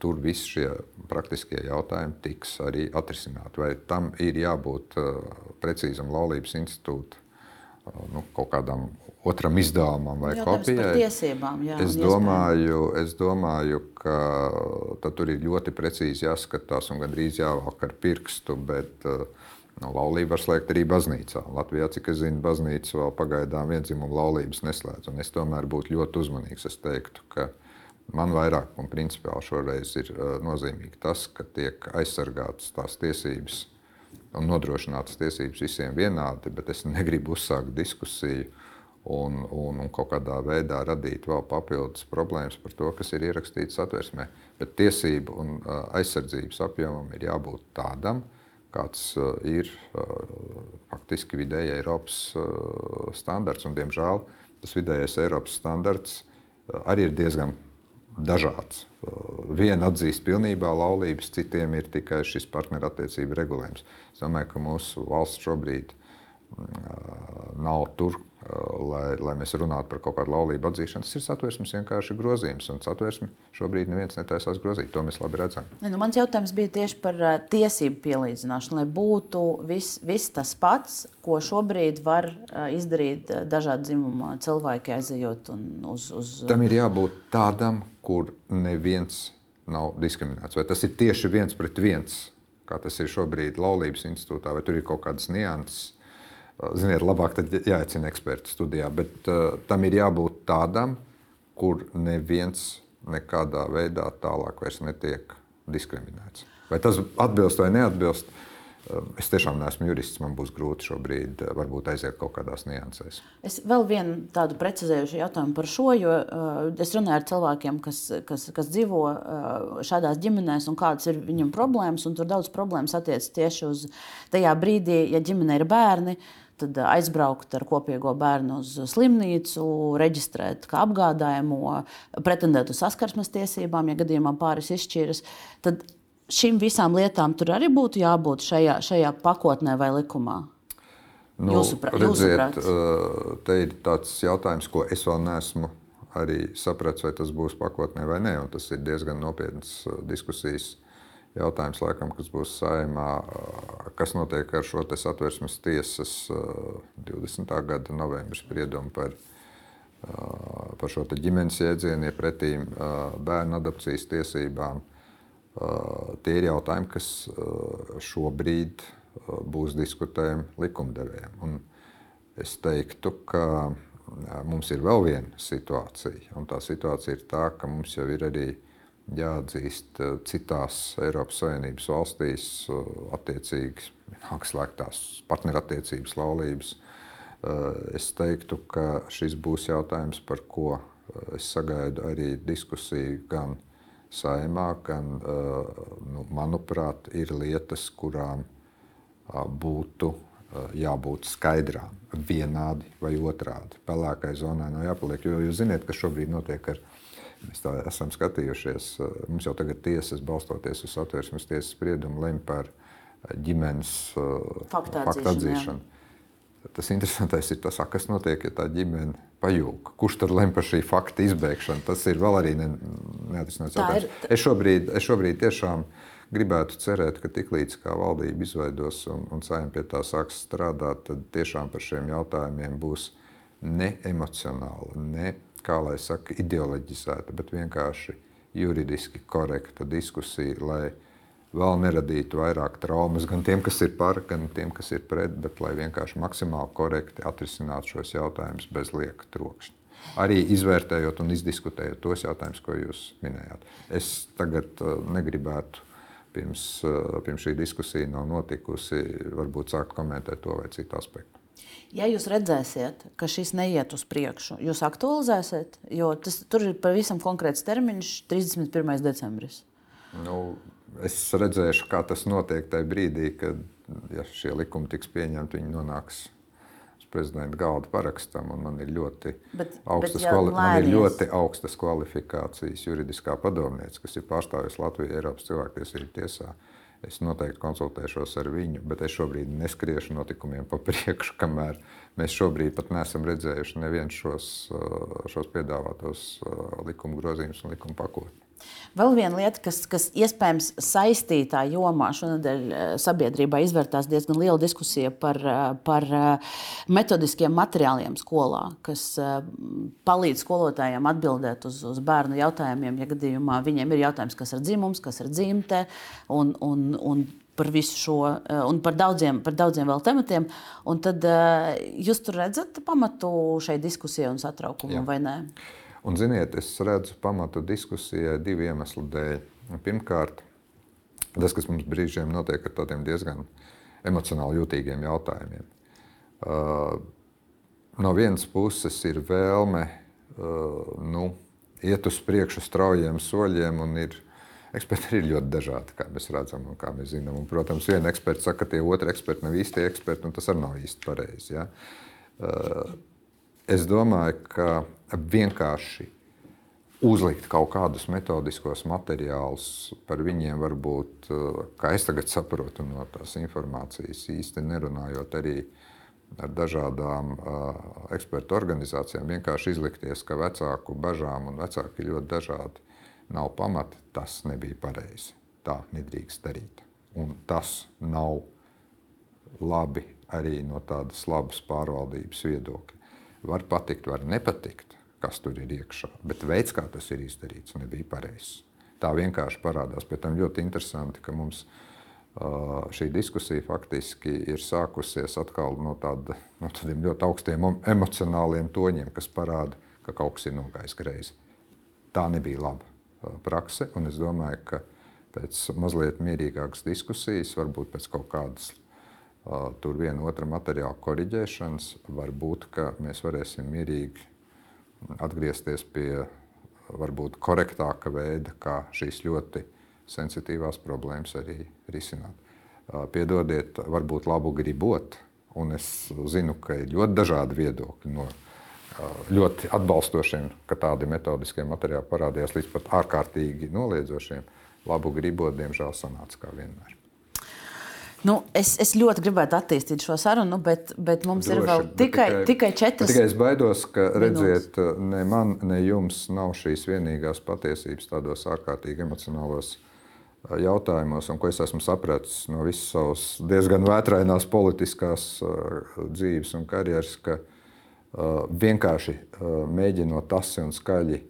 tur visi šie praktiskie jautājumi tiks arī atrisināti. Vai tam ir jābūt uh, precīzam laulības institūta nu, kaut kādam otram izdevumam vai Jautājums kopijai. tiesībām, jā, es, domāju, es domāju, ka tur ir ļoti precīzi jāskatās un gandrīz jāvelk ar pirkstu. Bet, uh, Nu, laulība var slēgt arī baznīcā. Latvijā, cik es zinu, baznīca vēl pagaidām vienzimumu laulības neslēdz. Un es tomēr būtu ļoti uzmanīgs. Es teiktu, ka man vairāk un principiāli šoreiz ir uh, nozīmīgi tas, ka tiek aizsargātas tās tiesības un nodrošinātas tiesības visiem vienādi, bet es negribu uzsākt diskusiju un, un, un kaut kādā veidā radīt vēl papildus problēmas par to, kas ir ierakstīts satversmē. Bet tiesību un uh, aizsardzības apjomam ir jābūt tādam, kāds uh, ir faktiski vidēji Eiropas standarts. Un, diemžēl tas vidējais Eiropas standarts arī ir diezgan dažāds. Viena atzīst pilnībā laulības, citiem ir tikai šis partnerattiecību regulējums. Es domāju, ka mūsu valsts šobrīd nav tur, lai, lai mēs runātu par kaut kādu laulību atzīšanu. Tas ir satversmes vienkārši grozījums, un satversmi šobrīd neviens netaisās grozīt. To mēs labi redzam. Nu, mans jautājums bija tieši par uh, tiesību pielīdzināšanu, lai būtu viss vis tas pats, ko šobrīd var uh, izdarīt dažādu dzimumu cilvēki, aizejot uz. uz Tam ir jābūt tādam, kur neviens nav diskriminēts. Vai tas ir tieši viens pret viens, kā tas ir šobrīd laulības institūtā, vai tur ir kaut kādas nianses Ziniet, labāk tad jāicina eksperti studijā, bet uh, tam ir jābūt tādam, kur neviens nekādā veidā tālāk vairs netiek diskriminēts. Vai tas atbilst vai neatbilst? Es tiešām neesmu jurists, man būs grūti šobrīd varbūt aiziet kaut kādās niansēs. Es vēl vienu tādu precizējušu jautājumu par šo, jo uh, es runāju ar cilvēkiem, kas, kas, kas dzīvo uh, šādās ģimenēs un kādas ir viņiem problēmas. Tur daudz problēmas attiecas tieši uz tajā brīdī, ja ģimenē ir bērni. Tad aizbraukt ar kopīgo bērnu uz slimnīcu, reģistrēt kā apgādājumu, pretendēt uz saskarsmes tiesībām, ja gadījumā pāris izšķiras. Tad šīm visām lietām tur arī būtu jābūt šajā, šajā pakotnē vai likumā. Nu, jūsuprāt, redziet, te ir tāds jautājums, ko es vēl neesmu arī sapratis, vai tas būs pakotnē vai nē. Tas ir diezgan nopietns diskusijas jautājums, laikam, kas būs saimā, kas notiek ar šo satversmes tiesas 20. gada novembra spriedumu par, par šo ģimenes jēdzienu, ja pretī bērnu adopcijas tiesībām. Tie ir jautājumi, kas šobrīd būs diskutējami likumdevējiem. Un es teiktu, ka mums ir vēl viena situācija, un tā situācija ir tā, ka mums jau ir arī jāatzīst eh, citās Eiropas Savienības valstīs, eh, attiecīgi slēgtās partnerattiecības, laulības. Eh, es teiktu, ka šis būs jautājums, par ko es sagaidu arī diskusiju gan saimā, gan, nu, manuprāt, ir lietas, kurām būtu jābūt skaidrām, vienādi vai otrādi. Pelēkai zonai nav jāpaliek, jo jūs zināt, kas šobrīd notiek ar Mēs tā esam skatījušies. Mums jau tagad tiesas, balstoties uz satversmes tiesas spriedumu, lemj par ģimenes faktu atzīšanu. Tas interesantais ir tas, kas notiek, ja tā ģimene pajūg. Kurš tad lemj par šī fakta izbeigšanu? Tas ir vēl arī ne, neatrisināts jautājums. Ir... Es, šobrīd, es šobrīd tiešām gribētu cerēt, ka tiklīdz valdība izveidos un, un saimnieks pie tā sāks strādāt, tad tiešām par šiem jautājumiem būs ne emocionāli, ne kā lai saka, ideoloģizēta, bet vienkārši juridiski korekta diskusija, lai vēl neradītu vairāk traumas gan tiem, kas ir par, gan tiem, kas ir pret, bet lai vienkārši maksimāli korekti atrisinātu šos jautājumus bez lieka trokšņa. Arī izvērtējot un izdiskutējot tos jautājumus, ko jūs minējāt. Es tagad uh, negribētu, pirms, uh, pirms šī diskusija nav notikusi, varbūt sākt komentēt to vai citu aspektu. Ja jūs redzēsiet, ka šis neiet uz priekšu, jūs aktualizēsiet, jo tas, tur ir pavisam konkrēts termiņš, 31. decembris. Nu, es redzēšu, kā tas notiek tajā brīdī, kad ja šie likumi tiks pieņemti, viņi nonāks uz prezidenta galda parakstam. Man ir, ļoti bet, augstas, bet, kvali man ir ļoti augstas kvalifikācijas juridiskā padomniece, kas ir pārstāvējusi Latviju Eiropas cilvēktiesību tiesā. Es noteikti konsultēšos ar viņu, bet es šobrīd neskriešu notikumiem pa priekšu, kamēr mēs šobrīd pat neesam redzējuši nevienu šos, šos piedāvātos likuma grozījumus un likuma pakotni. Vēl viena lieta, kas, kas iespējams saistītā jomā šonadēļ eh, sabiedrībā izvērtās diezgan liela diskusija par, eh, par eh, metodiskiem materiāliem skolā, kas palīdz skolotājiem atbildēt uz, uz bērnu jautājumiem, ja gadījumā viņiem ir jautājums, kas ir dzimums, kas ir dzimte un, un, un par visu šo, un par daudziem, par daudziem vēl tematiem. Un tad jūs tur redzat pamatu šai diskusijai un satraukumam, vai ne? Un, ziniet, es redzu pamatu diskusijai divu iemeslu dēļ. Pirmkārt, tas, kas mums brīžiem notiek ar tādiem diezgan emocionāli jūtīgiem jautājumiem. Uh, no vienas puses ir vēlme uh, nu, iet uz priekšu straujiem soļiem, un ir, eksperti ir ļoti dažādi, kā mēs redzam un kā mēs zinām. Un, protams, viena eksperta saka, ka tie otri eksperti nav īsti eksperti, un tas arī nav īsti pareizi. Ja? Uh, es domāju, ka vienkārši uzlikt kaut kādus metodiskos materiālus par viņiem, varbūt, eh, kā es tagad saprotu no tās informācijas, īsti nerunājot arī ar dažādām uh, ekspertu organizācijām, vienkārši izlikties, ka vecāku bažām un vecāki ļoti dažādi, nav pamata, tas nebija pareizi. Tā nedrīkst darīt. Un tas nav labi arī no tādas labas pārvaldības viedokļa. Var patikt, var nepatikt, kas tur ir iekšā. Bet veids, kā tas ir izdarīts, nebija pareizs. Tā vienkārši parādās. Pēc tam ļoti interesanti, ka mums šī diskusija faktiski ir sākusies atkal no, tāda, no tādiem ļoti augstiem emocionāliem toņiem, kas parāda, ka kaut kas ir nogājis greizi. Tā nebija laba prakse, un es domāju, ka pēc mazliet mierīgākas diskusijas, varbūt pēc kaut kādas tur viena otra materiāla koriģēšanas, varbūt mēs varēsim mierīgi atgriezties pie varbūt korektāka veida, kā šīs ļoti sensitīvās problēmas arī risināt. Piedodiet, varbūt labu gribot, un es zinu, ka ir ļoti dažādi viedokļi no ļoti atbalstošiem, ka tādi metodiskie materiāli parādījās līdz pat ārkārtīgi noliedzošiem. Labu gribot, diemžēl, sanāca kā vienmēr. Nu, es, es ļoti gribētu attīstīt šo sarunu, bet, bet mums Droši, ir vēl tikai, tikai, tikai četras. Tikai es baidos, ka redziet, ne man, ne jums nav šīs vienīgās patiesības tādos ārkārtīgi emocionālos jautājumos, un ko es esmu sapratis no visas savas diezgan vētrainās politiskās dzīves un karjeras, ka vienkārši mēģinot tasi un skaļi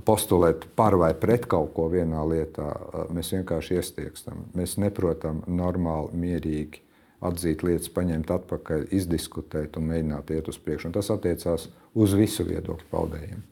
postulēt par vai pret kaut ko vienā lietā, mēs vienkārši iestiegstam. Mēs neprotam normāli, mierīgi atzīt lietas, paņemt atpakaļ, izdiskutēt un mēģināt iet uz priekšu. Un tas attiecās uz visu viedokļu paudējiem.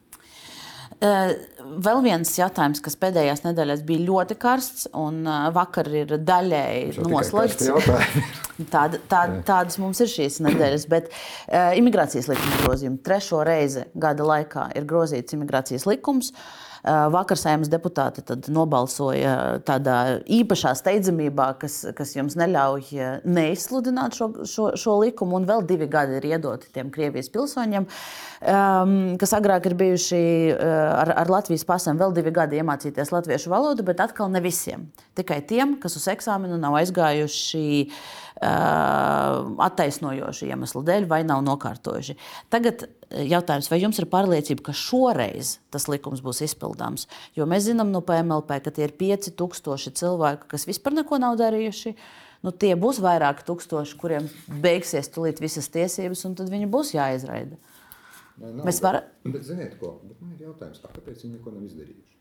Vēl viens jautājums, kas pēdējās nedēļās bija ļoti karsts, un vakar ir daļēji noslēgts. Tāda, tā, tādas mums ir šīs nedēļas, bet uh, imigrācijas likuma grozījumi trešo reizi gada laikā ir grozīts imigrācijas likums. Uh, vakar saimnes deputāti nobalsoja tādā īpašā steidzamībā, kas, kas jums neļauj eh, neizsludināt šo, šo, šo likumu, un vēl divi gadi ir iedoti tiem Krievijas pilsoņiem, um, kas agrāk ir bijuši ar, ar Latvijas pasēm, vēl divi gadi iemācīties latviešu valodu, bet atkal ne visiem. Tikai tiem, kas uz eksāmenu nav aizgājuši attaisnojoši iemeslu dēļ vai nav nokārtojuši. Tagad jautājums, vai jums ir pārliecība, ka šoreiz tas likums būs izpildāms? Jo mēs zinām no PMLP, ka tie ir 5000 cilvēki, kas vispār neko nav darījuši. Nu, tie būs vairāki tūkstoši, kuriem beigsies tulīt visas tiesības, un tad viņi būs jāizraida. Nē, nav, Mēs varam. Bet, ziniet, ko? Bet man ir jautājums, kāpēc viņi neko nav izdarījuši?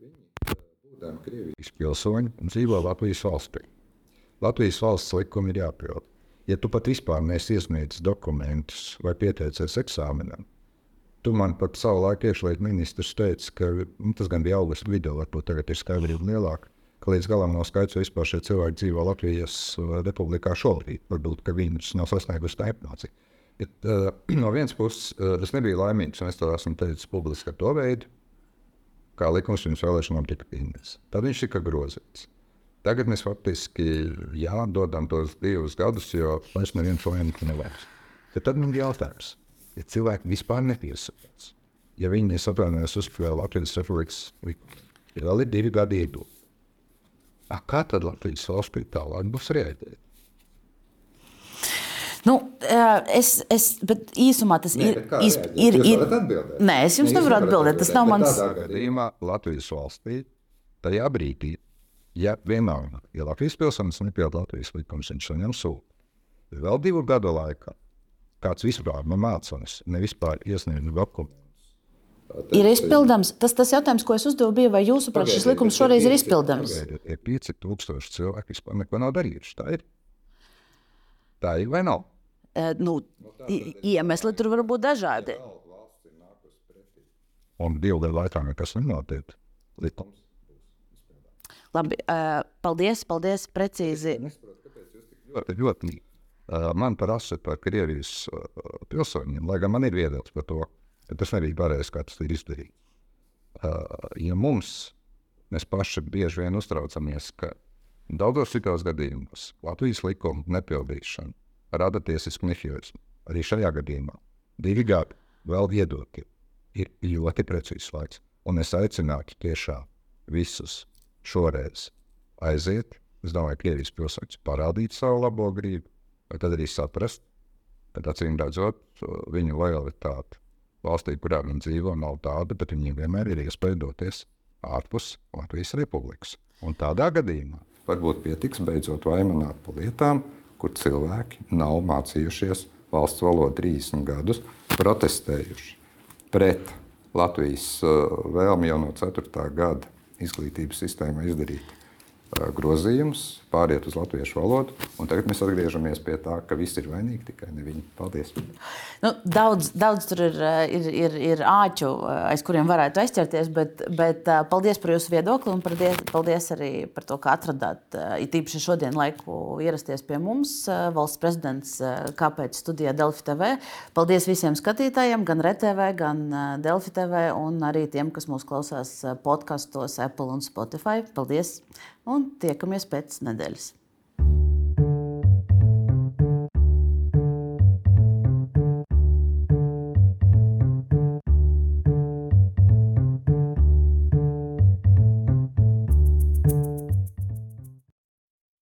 Viņi, būdami Krievijas pilsoņi, dzīvo Latvijas valstī. Latvijas valsts likumi ir jāpild ja tu pat vispār neesi iesniedzis dokumentus vai pieteicies eksāmenam, tu man pat savu laiku iekšlietu ministrs teica, ka nu, tas gan bija augusta vidū, varbūt tagad ir skaidrība lielāka. Ka līdz galam nav skaidrs, vai vispār šie cilvēki dzīvo Latvijas uh, republikā šobrīd. Varbūt, ka viņus nav sasniegusi tā informācija. Bet, uh, no vienas puses, uh, es nebiju laimīgs, un es to esmu teicis publiski ar to veidu, kā likums pirms vēlēšanām tika pieņemts. Tad viņš tika grozīts. Tagad mēs faktiski jā, dodam tos divus gadus, jo vairs neviens to nevajag. Tad man ir jautājums, ja cilvēki vispār nepiesakās, ja viņi nesaprotams uzspēlē Latvijas Republikas likumu, ja vēl ir divi gadi iedot, kā tad Latvijas valsts tālāk būs rēģēt? Nu, es, es, bet īsumā tas Nē, ir. kā iz- ir, ir? Nē, es jums nevaru atbildēt. Tas nav mans. tādā gadījumā Latvijas valstī tajā brīdī, ja vienalga, ja Latvijas pilsonis nepilda Latvijas likumus, viņš saņem sūdu. Vēl divu gadu laikā kāds vispār man mācās, ne vispār iesniedz dokumentus. Ir izpildāms. Tas, tas jautājums, ko es uzdevu, bija, vai jūsuprāt šis likums šoreiz ir izpildāms? Ir 5000 cilvēki, kas neko nav darījuši. Tā ir. Tā ir vai nav? Eh, Nu, iemesli tur var būt dažādi. Un divu gadu laikā nekas nenotiek. Likums. Labi, eh, paldies, paldies, precīzi. ļoti, ļoti uh, man prasa par Krievijas uh, pilsoņiem, lai gan man ir viedoklis par to, ka tas nebija pareizi, kā tas ir izdarīts. Uh, ja mums, mēs paši bieži vien uztraucamies, ka daudzos citos gadījumos Latvijas likuma nepildīšana rada tiesisku nehioismu. Arī šajā gadījumā divi gadi vēl viedokļi ir ļoti precīzs laiks. Un es aicinātu tiešām visus šoreiz aiziet. Es domāju, ka Krievijas pilsoņus parādīt savu labo gribu, vai tad arī saprast, ka acīm redzot, viņu lojalitāte valstī, kurā viņi dzīvo, nav tāda, bet viņiem vienmēr ir iespēja doties ārpus Latvijas republikas. Un tādā gadījumā Varbūt pietiks beidzot vaimanāt par lietām, kur cilvēki nav mācījušies valsts valodu 30 gadus, protestējuši pret Latvijas uh, vēlmi jau no 4. gada izglītības sistēmā izdarīt uh, grozījumus, pāriet uz latviešu valodu. Tagad mēs atgriežamies pie tā, ka viss ir vainīgi tikai ne viņi. Paldies! Nu, daudz, daudz tur ir, eh, ir, ir, ir āķu, eh, aiz kuriem varētu aizķerties, bet, bet eh, paldies par jūsu viedokli un paldies, paldies arī par to, ka atradāt, it īpaši šodien laiku ierasties pie mums. Valsts prezidents Kāpēc studijā Delfi TV. Paldies visiem skatītājiem, gan RTV, gan Delfi TV un arī tiem, kas mūs klausās podkastos Apple un Spotify. Paldies un tiekamies pēc nedēļas! handles